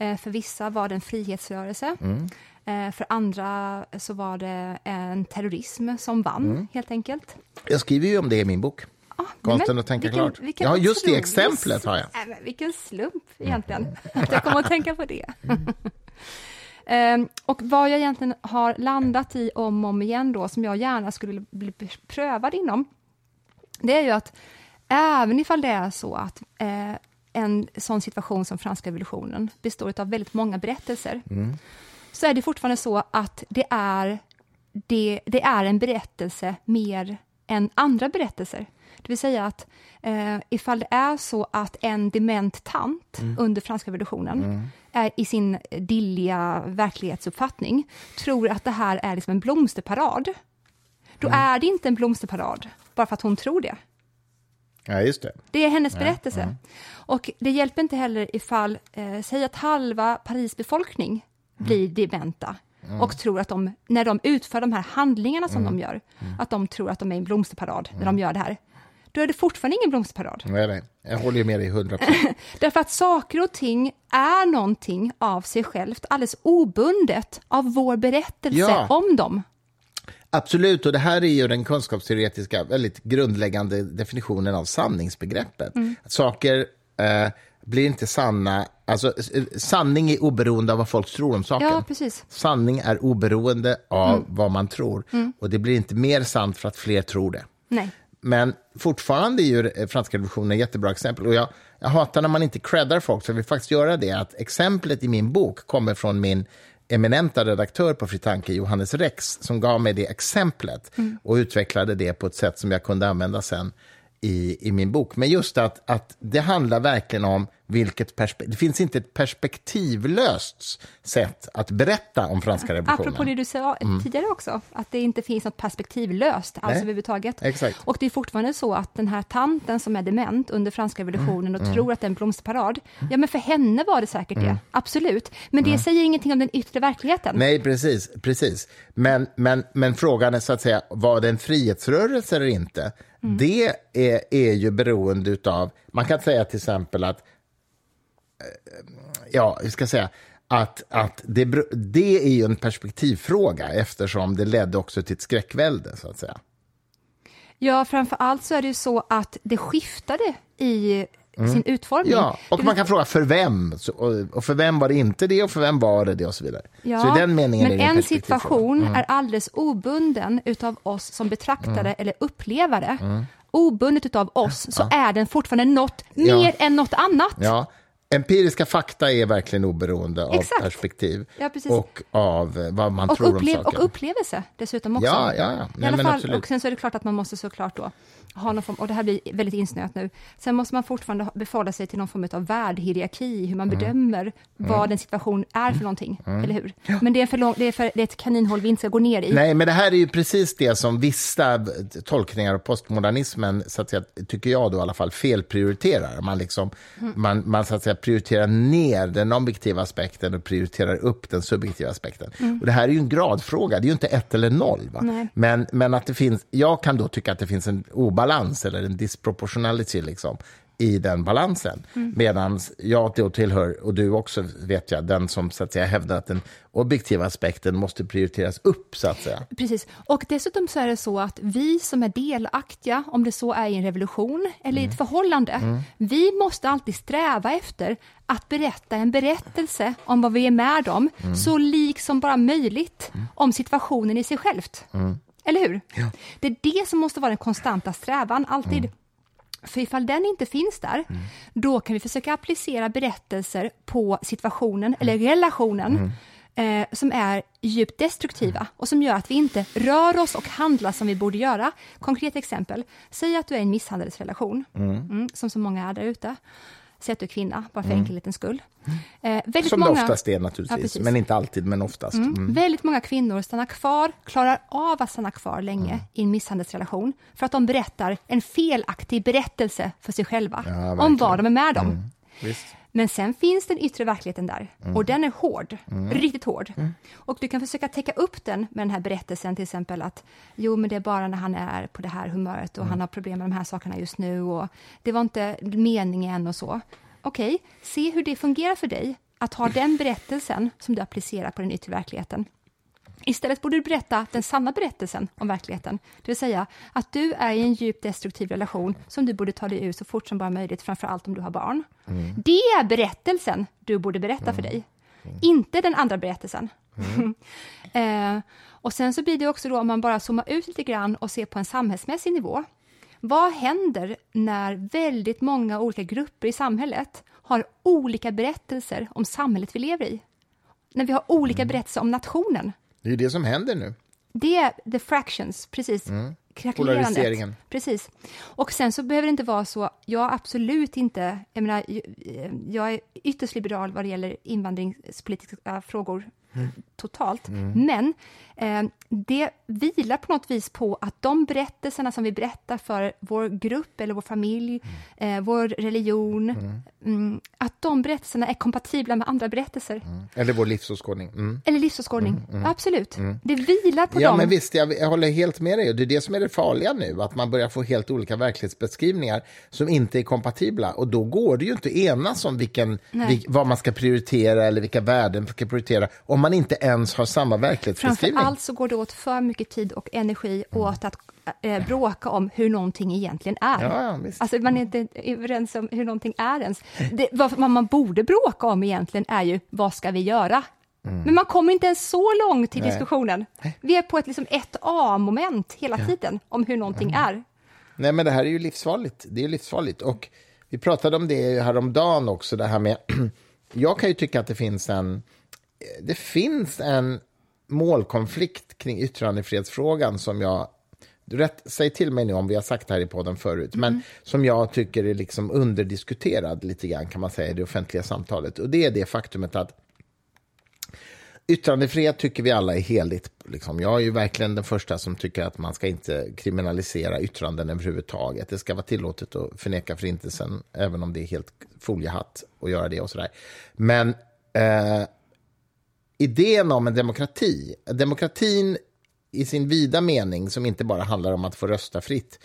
Mm. Eh, för vissa var det en frihetsrörelse. Mm. Eh, för andra så var det en terrorism som vann, mm. helt enkelt. Jag skriver ju om det i min bok. Ah, Konsten att tänka vilken, klart. Vilken ja, just det exemplet har jag. Äh, vilken slump egentligen, att jag kom att tänka på det. Um, och vad jag egentligen har landat i om och om igen då, som jag gärna skulle bli prövad inom, det är ju att även ifall det är så att eh, en sån situation som franska revolutionen består av väldigt många berättelser, mm. så är det fortfarande så att det är, det, det är en berättelse mer än andra berättelser. Det vill säga att eh, ifall det är så att en dement tant mm. under franska revolutionen mm. är i sin dilliga verklighetsuppfattning tror att det här är liksom en blomsterparad, då mm. är det inte en blomsterparad bara för att hon tror det. Ja, just det. det är hennes berättelse. Ja, Och det hjälper inte heller ifall, eh, säg att halva Paris befolkning mm. blir dementa mm. och tror att de, när de utför de här handlingarna som mm. de gör, mm. att de tror att de är i en blomsterparad när de mm. gör det här. Då är det fortfarande ingen blomsterparad. Nej, nej. Jag håller med dig hundra Därför att saker och ting är någonting av sig självt, alldeles obundet av vår berättelse ja. om dem. Absolut, och det här är ju den kunskapsteoretiska, väldigt grundläggande definitionen av sanningsbegreppet. Mm. Saker eh, blir inte sanna, alltså sanning är oberoende av vad folk tror om saken. Ja, precis. Sanning är oberoende av mm. vad man tror, mm. och det blir inte mer sant för att fler tror det. Nej. Men fortfarande är ju franska revolutionen ett jättebra exempel. Och jag, jag hatar när man inte creddar folk, så jag vill faktiskt göra det. Att exemplet i min bok kommer från min eminenta redaktör på Fritanke, Johannes Rex, som gav mig det exemplet mm. och utvecklade det på ett sätt som jag kunde använda sen i, i min bok. Men just att, att det handlar verkligen om vilket perspektiv... Det finns inte ett perspektivlöst sätt att berätta om franska revolutionen. Apropå det du sa mm. tidigare också, att det inte finns något perspektivlöst alls Nej. överhuvudtaget. Exakt. Och det är fortfarande så att den här tanten som är dement under franska revolutionen mm. och mm. tror att det är en blomsterparad, ja men för henne var det säkert det, mm. absolut. Men det mm. säger ingenting om den yttre verkligheten. Nej, precis. precis. Men, men, men frågan är så att säga, var det en frihetsrörelse eller inte? Mm. Det är, är ju beroende av, man kan säga till exempel att ja, vi ska säga, att, att det, det är ju en perspektivfråga eftersom det ledde också till ett skräckvälde, så att säga. Ja, framför allt så är det ju så att det skiftade i mm. sin utformning. Ja, och man kan fråga för vem, och för vem var det inte det och för vem var det det och så vidare. Ja, så i den meningen men en situation mm. är alldeles obunden utav oss som betraktare mm. eller upplevare. Mm. Obundet av oss så ja. är den fortfarande något ja. mer än något annat. Ja, Empiriska fakta är verkligen oberoende av Exakt. perspektiv ja, och av eh, vad man och tror om saker. Och upplevelse dessutom också. Ja, ja, ja. Nej, I alla fall, och sen så är det klart att man måste såklart då ha någon form, och det här blir väldigt insnöat nu, sen måste man fortfarande befalla sig till någon form av värdhierarki, hur man mm. bedömer mm. vad en situation är för någonting, mm. eller hur? Ja. Men det är, för lång, det, är för, det är ett kaninhål vi inte ska gå ner i. Nej, men det här är ju precis det som vissa tolkningar av postmodernismen, så att säga, tycker jag då i alla fall, felprioriterar. Man, liksom, mm. man, man så att säga, prioriterar ner den objektiva aspekten och prioriterar upp den subjektiva aspekten. Mm. Och det här är ju en gradfråga, det är ju inte ett eller noll. Men, men att det finns, jag kan då tycka att det finns en obalans eller en disproportionality liksom, i den balansen. Mm. Medan jag då tillhör, och du också vet jag, den som så att säga, hävdar att den objektiva aspekten måste prioriteras upp. så att säga. Precis. Och dessutom så är det så att vi som är delaktiga, om det så är i en revolution eller mm. i ett förhållande, mm. vi måste alltid sträva efter att berätta en berättelse om vad vi är med om, mm. så lik som bara möjligt mm. om situationen i sig självt. Mm. Eller hur? Ja. Det är det som måste vara den konstanta strävan, alltid. Mm. För ifall den inte finns där, mm. då kan vi försöka applicera berättelser på situationen eller relationen mm eh, som är djupt destruktiva och som gör att vi inte rör oss och handlar som vi borde göra. Konkret exempel, säg att du är i en misshandelsrelation, mm. Mm, som så många är där ute. Du är kvinna, bara för mm. enkelhetens skull. Eh, väldigt som många, det oftast är naturligtvis, ja, men inte alltid, men oftast. Mm. Mm. Väldigt många kvinnor stannar kvar, klarar av att stanna kvar länge mm. i en misshandelsrelation, för att de berättar en felaktig berättelse för sig själva, ja, om vad de är med om. Mm. Men sen finns den yttre verkligheten där mm. och den är hård, mm. riktigt hård. Mm. Och du kan försöka täcka upp den med den här berättelsen till exempel att jo, men det är bara när han är på det här humöret och mm. han har problem med de här sakerna just nu och det var inte meningen och så. Okej, okay, se hur det fungerar för dig att ha den berättelsen som du applicerar på den yttre verkligheten. Istället borde du berätta den sanna berättelsen om verkligheten, det vill säga att du är i en djupt destruktiv relation som du borde ta dig ur så fort som bara möjligt, framför allt om du har barn. Mm. Det är berättelsen du borde berätta mm. för dig, mm. inte den andra berättelsen. Mm. eh, och sen så blir det också då, om man bara zoomar ut lite grann och ser på en samhällsmässig nivå, vad händer när väldigt många olika grupper i samhället har olika berättelser om samhället vi lever i? När vi har olika mm. berättelser om nationen. Det är ju det som händer nu. Det är the fractions, precis. Mm. Polariseringen. Precis. Och sen så behöver det inte vara så, jag absolut inte, jag menar, jag är ytterst liberal vad det gäller invandringspolitiska frågor. Totalt. Mm. Men eh, det vilar på något vis på att de berättelserna som vi berättar för vår grupp eller vår familj, mm. eh, vår religion, mm. mm att de berättelserna är kompatibla med andra berättelser. Mm. Eller vår livsåskådning. Mm. Eller livsåskådning, absolut. Det vilar på ja, dem. Men visst, jag, jag håller helt med dig. Det är det som är det farliga nu, att man börjar få helt olika verklighetsbeskrivningar som inte är kompatibla. Och då går det ju inte att enas om vilken, vil, vad man ska prioritera eller vilka värden man ska prioritera om man inte ens har samma verklighetsbeskrivning. Framför allt så går det åt för mycket tid och energi mm. åt att eh, bråka om hur någonting egentligen är. Ja, ja, alltså man är inte överens om hur någonting är ens. Det, vad man borde bråka om egentligen är ju, vad ska vi göra? Mm. Men man kommer inte ens så långt i diskussionen. Vi är på ett liksom 1A-moment hela ja. tiden om hur någonting mm. är. Nej, men det här är ju livsfarligt. Det är livsfarligt. Och vi pratade om det häromdagen också, det här med... jag kan ju tycka att det finns en det finns en målkonflikt kring yttrandefrihetsfrågan som jag Rätt, säg till mig nu om vi har sagt det här i podden förut, mm. men som jag tycker är liksom underdiskuterad lite grann kan man säga i det offentliga samtalet. Och det är det faktumet att yttrandefrihet tycker vi alla är heligt. Liksom. Jag är ju verkligen den första som tycker att man ska inte kriminalisera yttranden överhuvudtaget. Det ska vara tillåtet att förneka förintelsen, även om det är helt foliehatt att göra det och sådär. Men eh, idén om en demokrati, demokratin i sin vida mening, som inte bara handlar om att få rösta fritt,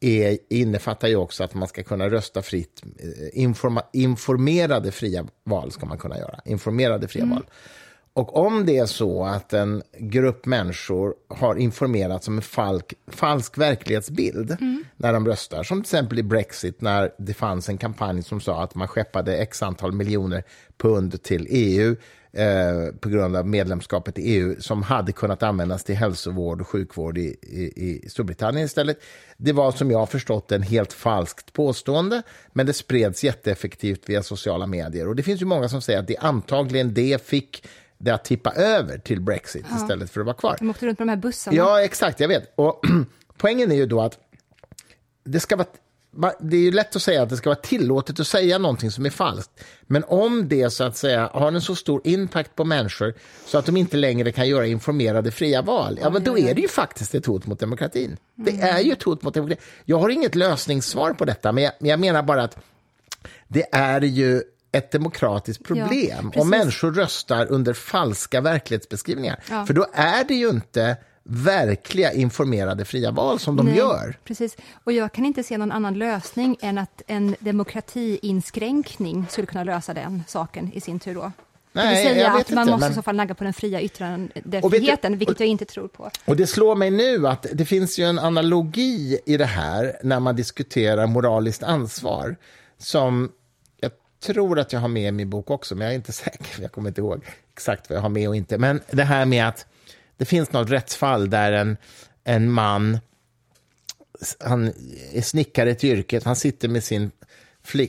är, innefattar ju också att man ska kunna rösta fritt. Eh, informa, informerade fria val ska man kunna göra. Informerade fria mm. val. Och om det är så att en grupp människor har informerats om en falk, falsk verklighetsbild mm. när de röstar, som till exempel i Brexit när det fanns en kampanj som sa att man skeppade x antal miljoner pund till EU eh, på grund av medlemskapet i EU som hade kunnat användas till hälsovård och sjukvård i, i, i Storbritannien istället. Det var som jag har förstått en helt falskt påstående, men det spreds jätteeffektivt via sociala medier. Och det finns ju många som säger att det antagligen det fick det att tippa över till Brexit ja. istället för att vara kvar. De åkte runt med de här bussarna. Ja, exakt, jag vet. Och poängen är ju då att det ska vara det är ju lätt att säga att det ska vara tillåtet att säga någonting som är falskt. Men om det så att säga har en så stor impact på människor så att de inte längre kan göra informerade fria val, ja, men då är det ju faktiskt ett hot mot demokratin. Det mm. är ju ett hot mot demokratin. Jag har inget lösningssvar på detta, men jag, jag menar bara att det är ju ett demokratiskt problem ja, om människor röstar under falska verklighetsbeskrivningar. Ja. För då är det ju inte verkliga informerade fria val som de Nej, gör. Precis, och jag kan inte se någon annan lösning än att en demokratiinskränkning skulle kunna lösa den saken i sin tur då. Nej, det vill säga att man inte, måste men- i så fall nagga på den fria yttrandefriheten, vilket jag inte tror på. Och det slår mig nu att det finns ju en analogi i det här när man diskuterar moraliskt ansvar som jag tror att jag har med i min bok också, men jag är inte säker, jag kommer inte ihåg exakt vad jag har med och inte. Men det här med att det finns något rättsfall där en, en man, han är snickare till yrket, han sitter med sin,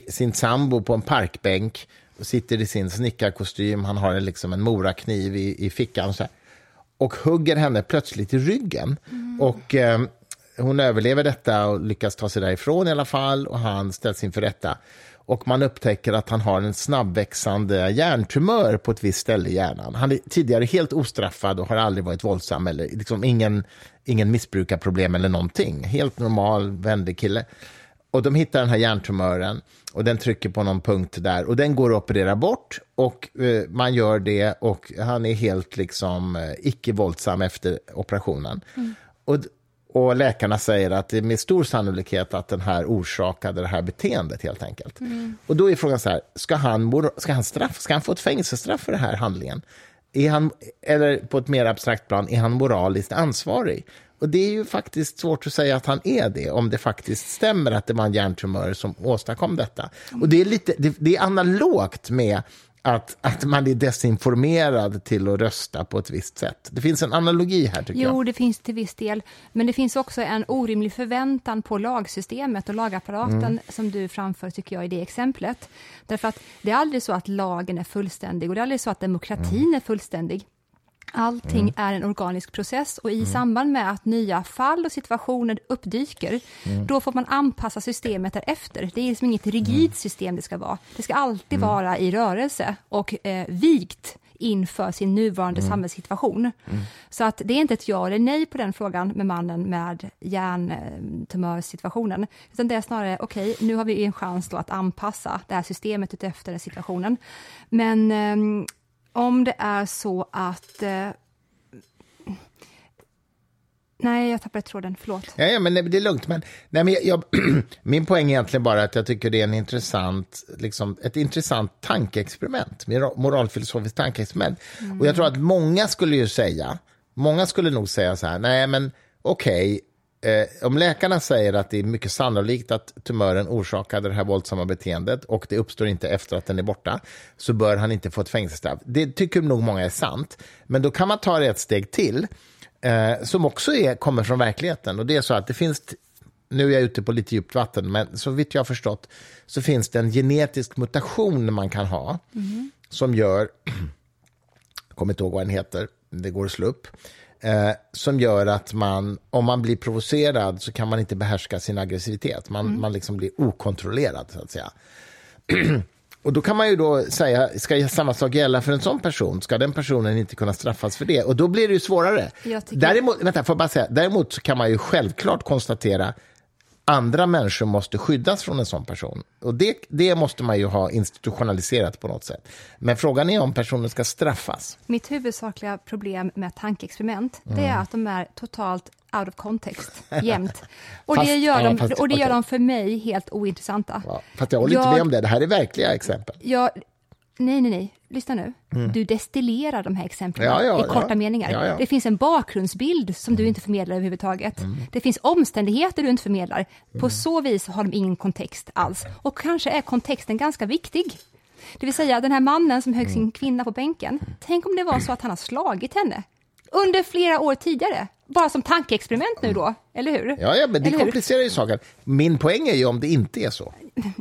sin sambo på en parkbänk och sitter i sin snickarkostym, han har liksom en morakniv i, i fickan så här, och hugger henne plötsligt i ryggen. Och eh, hon överlever detta och lyckas ta sig därifrån i alla fall. Och han ställs inför rätta. Och man upptäcker att han har en snabbväxande hjärntumör på ett visst ställe i hjärnan. Han är tidigare helt ostraffad och har aldrig varit våldsam eller liksom ingen, ingen missbrukarproblem eller någonting. Helt normal, vänlig kille. Och de hittar den här hjärntumören och den trycker på någon punkt där och den går att operera bort och eh, man gör det och han är helt liksom eh, icke våldsam efter operationen. Och, och läkarna säger att det är med stor sannolikhet att den här orsakade det här beteendet helt enkelt. Och då är frågan så här, ska han, ska han straff, ska han få ett fängelsestraff för den här handlingen? Är han, eller på ett mer abstrakt plan, är han moraliskt ansvarig? Och det är ju faktiskt svårt att säga att han är det, om det faktiskt stämmer att det var en hjärntumör som åstadkom detta. Och det är, lite, det, det är analogt med att, att man är desinformerad till att rösta på ett visst sätt. Det finns en analogi här, tycker jag. Jo, det finns till viss del, men det finns också en orimlig förväntan på lagsystemet och lagapparaten Mm. som du framför, tycker jag, i det exemplet. Därför att det är aldrig så att lagen är fullständig och det är aldrig så att demokratin Mm. är fullständig. Allting är en organisk process och i samband med att nya fall och situationer uppdyker, då får man anpassa systemet därefter. Det är liksom inget rigidt system det ska vara. Det ska alltid vara i rörelse och eh, vikt inför sin nuvarande samhällssituation. Så att det är inte ett ja eller nej på den frågan med mannen med hjärntumörsituationen, utan det är snarare, okej, nu har vi en chans då att anpassa det här systemet utefter den situationen. Men ehm, om det är så att... Eh, nej, jag tappade tråden, förlåt. Ja, ja, men det är lugnt. Men, nej, men jag, jag, min poäng är egentligen bara att jag tycker det är en intressant, liksom, ett intressant tankeexperiment, mora- moralfilosofiskt tankeexperiment. Och jag tror att många skulle ju säga, många skulle nog säga så här, nej men okej, eh, om läkarna säger att det är mycket sannolikt att tumören orsakade det här våldsamma beteendet och det uppstår inte efter att den är borta, så bör han inte få ett fängelsestraff. Det tycker nog många är sant, men då kan man ta det ett steg till eh, som också är, kommer från verkligheten. Och det är så att det finns, nu är jag ute på lite djupt vatten, men så vitt jag har förstått så finns det en genetisk mutation man kan ha som gör, jag kommer inte ihåg vad den heter, det går att slå upp, eh, som gör att man, om man blir provocerad så kan man inte behärska sin aggressivitet. Man, man liksom blir okontrollerad, så att säga. Och då kan man ju då säga, ska samma sak gälla för en sån person? Ska den personen inte kunna straffas för det? Och då blir det ju svårare. Däremot, vänta, får bara säga, däremot så kan man ju självklart konstatera andra människor måste skyddas från en sån person. Och det, det måste man ju ha institutionaliserat på något sätt. Men frågan är om personen ska straffas. Mitt huvudsakliga problem med tankeexperiment, det är att de är totalt out of context, jämt. Och, Fast- det gör, ja, de, fast- och det gör okej. de för mig helt ointressanta. Ja, fast jag håller inte Jag- med om det. Det här är verkliga exempel. Jag, nej, nej, nej, lyssna nu. Du destillerar de här exemplen Mm. Ja, ja, i korta ja. meningar. Mm. Det finns en bakgrundsbild som du inte förmedlar överhuvudtaget. Det finns omständigheter du inte förmedlar. På Mm. så vis har de ingen kontext alls. Och kanske är kontexten ganska viktig. Det vill säga, den här mannen som högg Mm. sin kvinna på bänken. Tänk om det var så att han har slagit henne under flera år tidigare. Bara som tankeexperiment nu då, eller hur? Ja, ja, men det komplicerar ju saken. Min poäng är ju om det inte är så.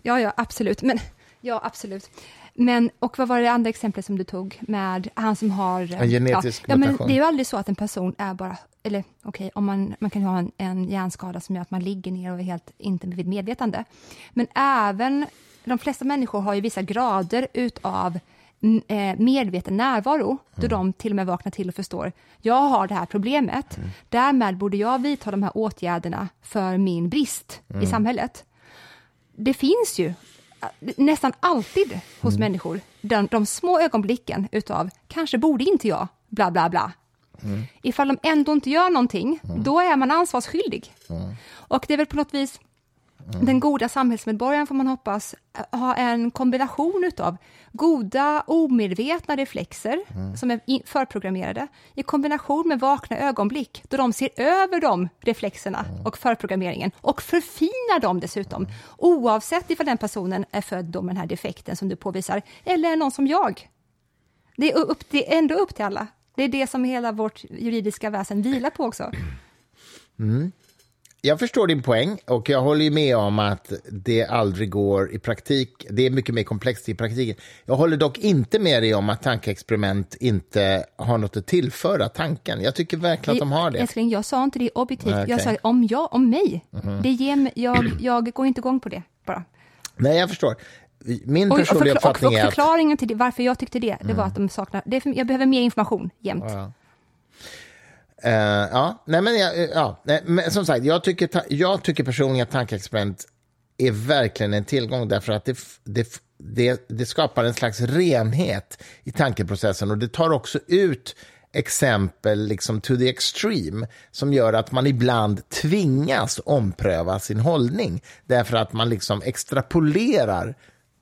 Ja, ja, absolut. Men, ja, absolut. Men, och vad var det andra exemplet som du tog med han som har... En genetisk ja, ja, men. Det är ju aldrig så att en person är bara, eller okej, om man, man kan ju ha en, en hjärnskada som gör att man ligger ner och är helt inte vid medvetande. Men även, de flesta människor har ju vissa grader utav mm, eh, medveten närvaro, då de till och med vaknar till och förstår, jag har det här problemet, därmed borde jag vidta de här åtgärderna för min brist i samhället. Det finns ju nästan alltid hos människor de, de små ögonblicken utav kanske borde inte jag, bla bla bla. Mm. Ifall de ändå inte gör någonting, mm. då är man ansvarsskyldig. Mm. Och det är väl på något vis Mm. Den goda samhällsmedborgaren får man hoppas ha en kombination utav goda omedvetna reflexer mm. som är förprogrammerade i kombination med vakna ögonblick då de ser över de reflexerna mm. och förprogrammeringen och förfinar dem dessutom oavsett ifall den personen är född med den här defekten som du påvisar eller är någon som jag. Det är, upp, det är ändå upp till alla. Det är det som hela vårt juridiska väsen vilar på också. Mm jag förstår din poäng och jag håller med om att det aldrig går i praktik. Det är mycket mer komplext i praktiken. Jag håller dock inte med dig om att tankeexperiment inte har något att tillföra tanken. Jag tycker verkligen att de har det. Älskling, jag sa inte det objektivt. Okay. Jag sa om jag, om mig. Mm. Det ger, jag, jag går inte igång på det bara. Nej, jag förstår. Min personliga och, och, och, och, och förklaringen till det, varför jag tyckte det, det mm. var att de saknar, det, jag behöver mer information jämt. Ja. Uh, ja, nej men, jag, eh, ja. Nej, men som sagt, jag tycker, jag tycker personligen att tankeexperiment är verkligen en tillgång därför att det, det, det, det, skapar en slags renhet i tankeprocessen och det tar också ut exempel liksom to the extreme som gör att man ibland tvingas ompröva sin hållning därför att man liksom extrapolerar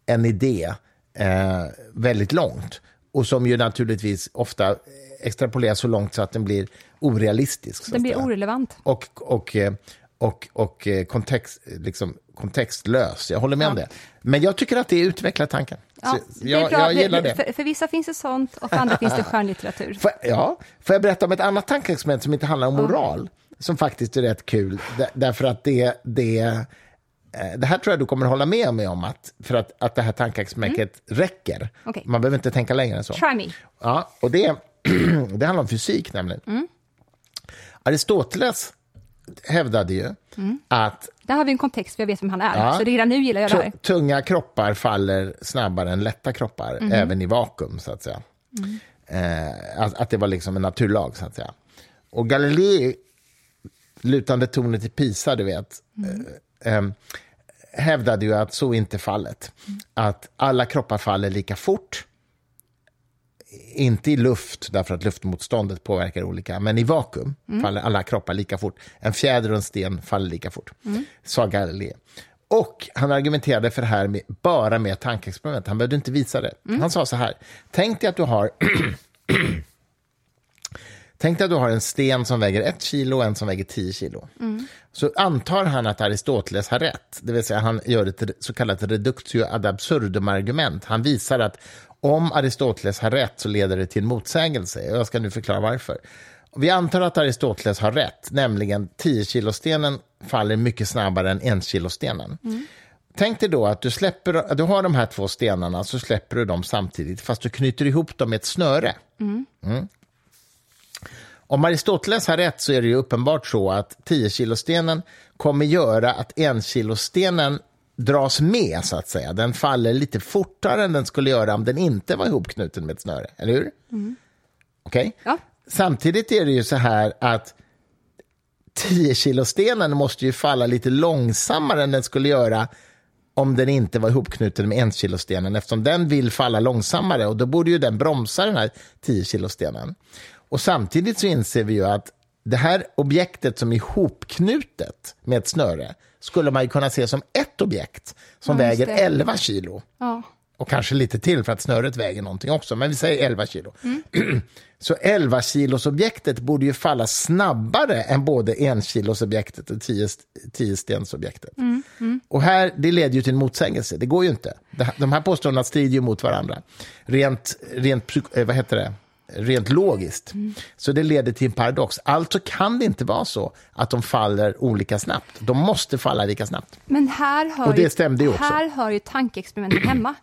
en idé eh, väldigt långt och som ju naturligtvis ofta extrapoleras så långt så att den blir orealistisk. Den blir orelevant. Och, och, eh, och, och eh, kontext, liksom, kontextlös. Jag håller med ja. om det. Men jag tycker att det utvecklar tanken. Ja, jag, jag, gillar det. För, för, vissa finns det sånt och för andra finns det skönlitteratur. Får, ja, får jag berätta om ett annat tankeexperiment som inte handlar om moral? Ja. Som faktiskt är rätt kul, därför att det, det eh, det här tror jag du kommer hålla med mig om, att, för att, att det här tankeexperimentet mm. räcker. Okay. Man behöver inte tänka längre än så. Try me. Ja, och det, det handlar om fysik nämligen. Mm. Aristoteles hävdade ju mm. att... Där har vi en kontext, för jag vet vem han är. Ja, så redan nu gillar jag det här. Tunga kroppar faller snabbare än lätta kroppar, mm. även i vakuum, så att säga. Mm. Eh, att, att, det var liksom en naturlag, så att säga. Och Galilei, lutande tornet i Pisa, du vet, mm. eh, eh, hävdade ju att så inte fallet. Mm. Att alla kroppar faller lika fort inte i luft, därför att luftmotståndet påverkar olika, men i vakuum mm. faller alla kroppar lika fort. En fjäder och en sten faller lika fort, mm. sa Galilei. Och han argumenterade för det här med, bara med tankeexperiment. Han behövde inte visa det. Mm. Han sa så här, tänk dig att du har Tänk dig att du har en sten som väger ett kilo och en som väger tio kilo. Mm. Så antar han att Aristoteles har rätt, det vill säga han gör ett så kallat reductio ad absurdum-argument. Han visar att om Aristoteles har rätt så leder det till en motsägelse. Jag ska nu förklara varför. Vi antar att Aristoteles har rätt, nämligen 10-kilostenen faller mycket snabbare än 1-kilostenen. Mm. Tänk dig då att du, släpper, du har de här två stenarna, så släpper du dem samtidigt, fast du knyter ihop dem med ett snöre. Mm. Mm. Om Aristoteles har rätt så är det ju uppenbart så att 10-kilostenen kommer göra att 1-kilostenen dras med, så att säga. Den faller lite fortare än den skulle göra om den inte var ihopknuten med ett snöre, eller hur? Mm. Okej? Okay? Ja. Samtidigt är det ju så här att 10-kilostenen måste ju falla lite långsammare än den skulle göra om den inte var ihopknuten med 1-kilostenen, eftersom den vill falla långsammare och då borde ju den bromsa den här 10-kilostenen. Och samtidigt så inser vi ju att det här objektet som är ihopknutet med ett snöre skulle man kunna se som ett objekt som ja, väger 11 kilo. Ja. Och kanske lite till för att snöret väger någonting också, men vi säger 11 kilo. Mm. Så 11 kilos objektet borde ju falla snabbare än både 1 kilos objektet och 10 stens objektet. Mm. Mm. Och här, det leder ju till en motsägelse, det går ju inte. De här påståendena strider ju mot varandra. Rent, rent eh, vad heter det? Rent logiskt. Mm. Så det leder till en paradox. Alltså kan det inte vara så att de faller olika snabbt. De måste falla lika snabbt. Men här hör, Och det stämde ju, också. Här hör ju tankeexperimenten hemma.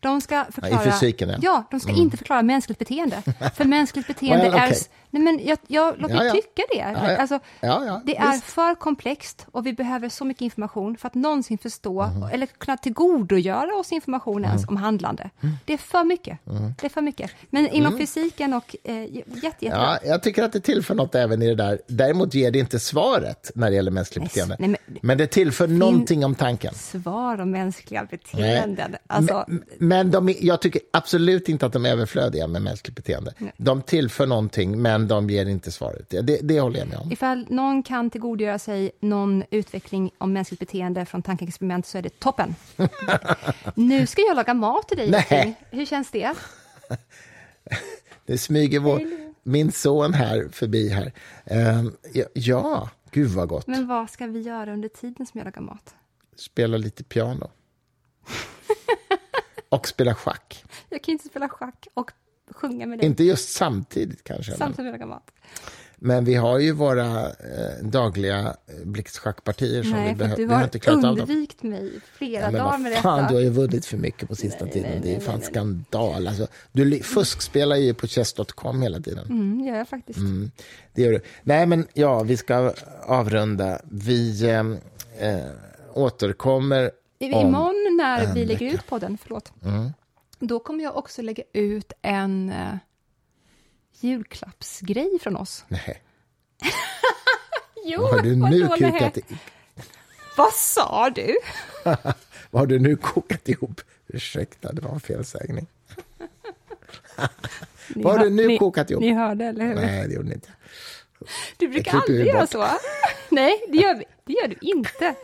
De ska förklara... I fysiken, ja. ja de ska mm. inte förklara mänskligt beteende. För mänskligt beteende well, okay. är... Nej, men jag, jag, låt mig ja, tycka det. Alltså, det är Visst. för komplext och vi behöver så mycket information för att någonsin förstå mm. eller kunna tillgodogöra oss information ens mm. om handlande. Mm. Det är för mycket. Det är för mycket. Men inom mm. fysiken och... Eh, jätte, jätte ja, jag tycker att det tillför något även i det där. Däremot ger det inte svaret när det gäller mänskligt beteende. Nej, men, men, det tillför någonting om tanken. Svar om mänskliga beteenden. Alltså, men, men de, jag tycker absolut inte att de är överflödiga med mänskligt beteende. Nej. De tillför någonting, men men de ger inte svaret. Det, det, håller jag med om. Ifall någon kan tillgodogöra sig någon utveckling om mänskligt beteende från tankeexperiment så är det toppen. nu ska jag laga mat till dig. Nej. Hur känns det? Det smyger vår, min son här förbi här. Ehm, ja, ja, gud vad gott. Men vad ska vi göra under tiden som jag lagar mat? Spela lite piano. och spela schack. Jag kan inte spela schack och sjunga med dig Inte just samtidigt kanske. Men, samtidigt jag lagar mat. men vi har ju våra eh, dagliga eh, blixtschackpartier som vi Nej, för behöver. du Vi har har inte klarat av dem. undvikit mig flera Ja, men dagar med fan, detta. du har ju vunnit för mycket på sista Nej, tiden. nej, det är fan skandal. Alltså, du fuskspelar ju på chess.com hela tiden. Mm, gör jag faktiskt. Det gör du. Nej, men ja, vi ska avrunda. Vi eh, eh, återkommer I- om... Imorgon när vi lägger vecka. Mm. ut podden, förlåt, då kommer jag också lägga ut en eh, julklappsgrej från oss. Nej, Jo, vad har du nu vadå, nej? kukat i... Vad sa du? Vad har du nu kokat ihop? Ursäkta, det var en felsägning. Ni Vad har du nu ni, kokat ihop? Ni hörde, eller hur? Nej, det gjorde ni inte. Du brukar aldrig göra så. Nej, det gör, det gör du inte.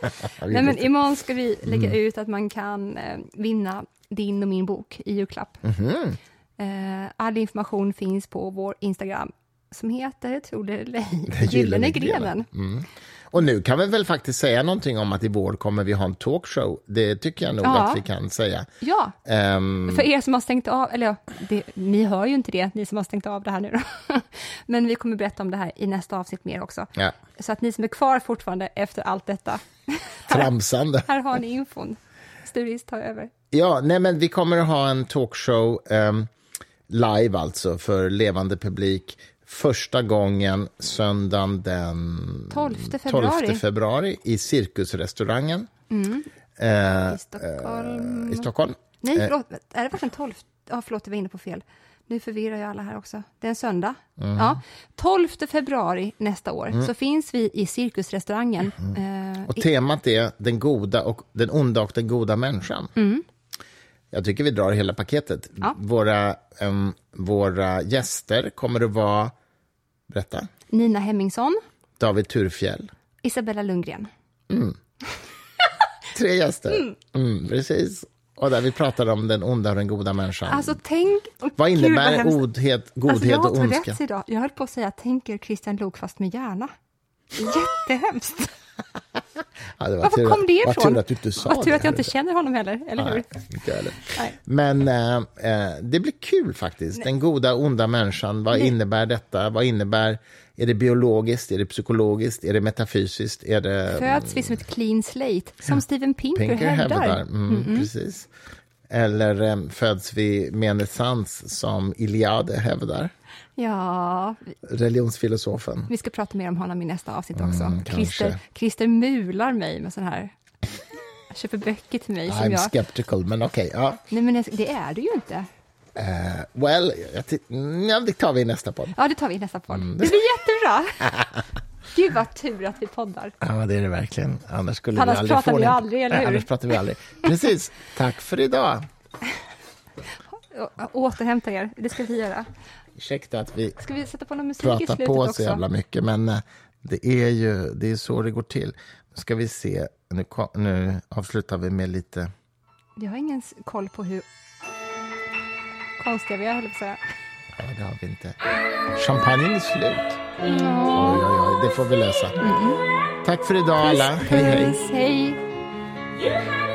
Nej, men imorgon ska vi lägga Mm. ut att man kan eh, vinna din och min bok i julklapp. Mhm. Eh, all information finns på vår Instagram som heter, tror det eller ej, Gyllene grenen. Mm. Och nu kan vi väl faktiskt säga någonting om att i vår kommer vi ha en talkshow. Det tycker jag nog Ja. att vi kan säga. Ja, Ehm, för er som har stängt av, eller det, ni hör ju inte det, ni som har stängt av det här nu då. Men vi kommer berätta om det här i nästa avsnitt mer också. ja, Så att ni som är kvar fortfarande efter allt detta, tramsande. här har ni infon. Sturis tar över. Ja, nej men vi kommer att ha en talkshow ehm, live alltså för levande publik. Första gången söndagen den 12 februari. 12 februari i Cirkusrestaurangen eh, I Stockholm. i Stockholm. Nej, Eh, förlåt, är det verkligen 12? Ja, förlåt, jag var inne på fel. Nu förvirrar jag alla här också. Det är en söndag. Mm. Ja, 12 februari nästa år så finns vi i Cirkusrestaurangen. Eh, Och temat är den goda och den onda och den goda människan. Jag tycker vi drar hela paketet. Ja. Våra, ehm, våra gäster kommer att vara, berätta, Nina Hemmingsson, David Turfjell. Isabella Lundgren. Tre gäster. Mm, precis. Och där vi pratar om den onda och den goda människan. Alltså tänk... åh, vad gud, innebär hemskt. godhet, godhet alltså, jag har och ondska? idag. Jag höll på att säga tänker Christian Lok fast med hjärna. Jättehemskt. Ja, var Varför tur kom det Vad ifrån? tur att du inte sa Vad tur att jag inte känner honom heller, eller hur? Nej, inte heller. Nej. Men eh, eh, det blir kul faktiskt. Den goda onda människan, vad innebär detta? Vad innebär, är det biologiskt, är det psykologiskt, är det metafysiskt, är det Föds vi som ett clean slate, som Steven Pinker, Pinker hävdar. hävdar? Mm, Precis. Eller eh, föds vi med en essens som Iliade hävdar, Ja, religionsfilosofen? vi ska prata mer om honom i nästa avsnitt också. Mm. Christer, Christer mular mig med sån här... Jag köper böcker till mig som I'm jag... skeptical, men okej. ja. Nej, men det är du ju inte. Eh, well, ja, det tar vi i nästa podd. Ja, det tar vi i nästa podd. Mm. Det blir jättebra! Gud vad tur att vi poddar. Ja, det är det verkligen. Annars skulle Annars vi aldrig pratar få vi den. aldrig, eller hur? Annars pratar vi aldrig. Precis. Tack för idag. Å- Återhämta er, det ska vi göra. Ursäkta att vi Ska vi sätta på någon musik i pratar slutet på också? så jävla mycket, men eh, det är ju det är så det går till. Nu ska vi se. Nu, nu avslutar vi med lite... Jag har ingen koll på hur konstiga vi är, höll jag på att säga. Ja, det har vi inte. Champagnen är slut. Oj, oj, oj. Det får vi lösa. Tack för idag, alla. Hej, hej. Hej! You have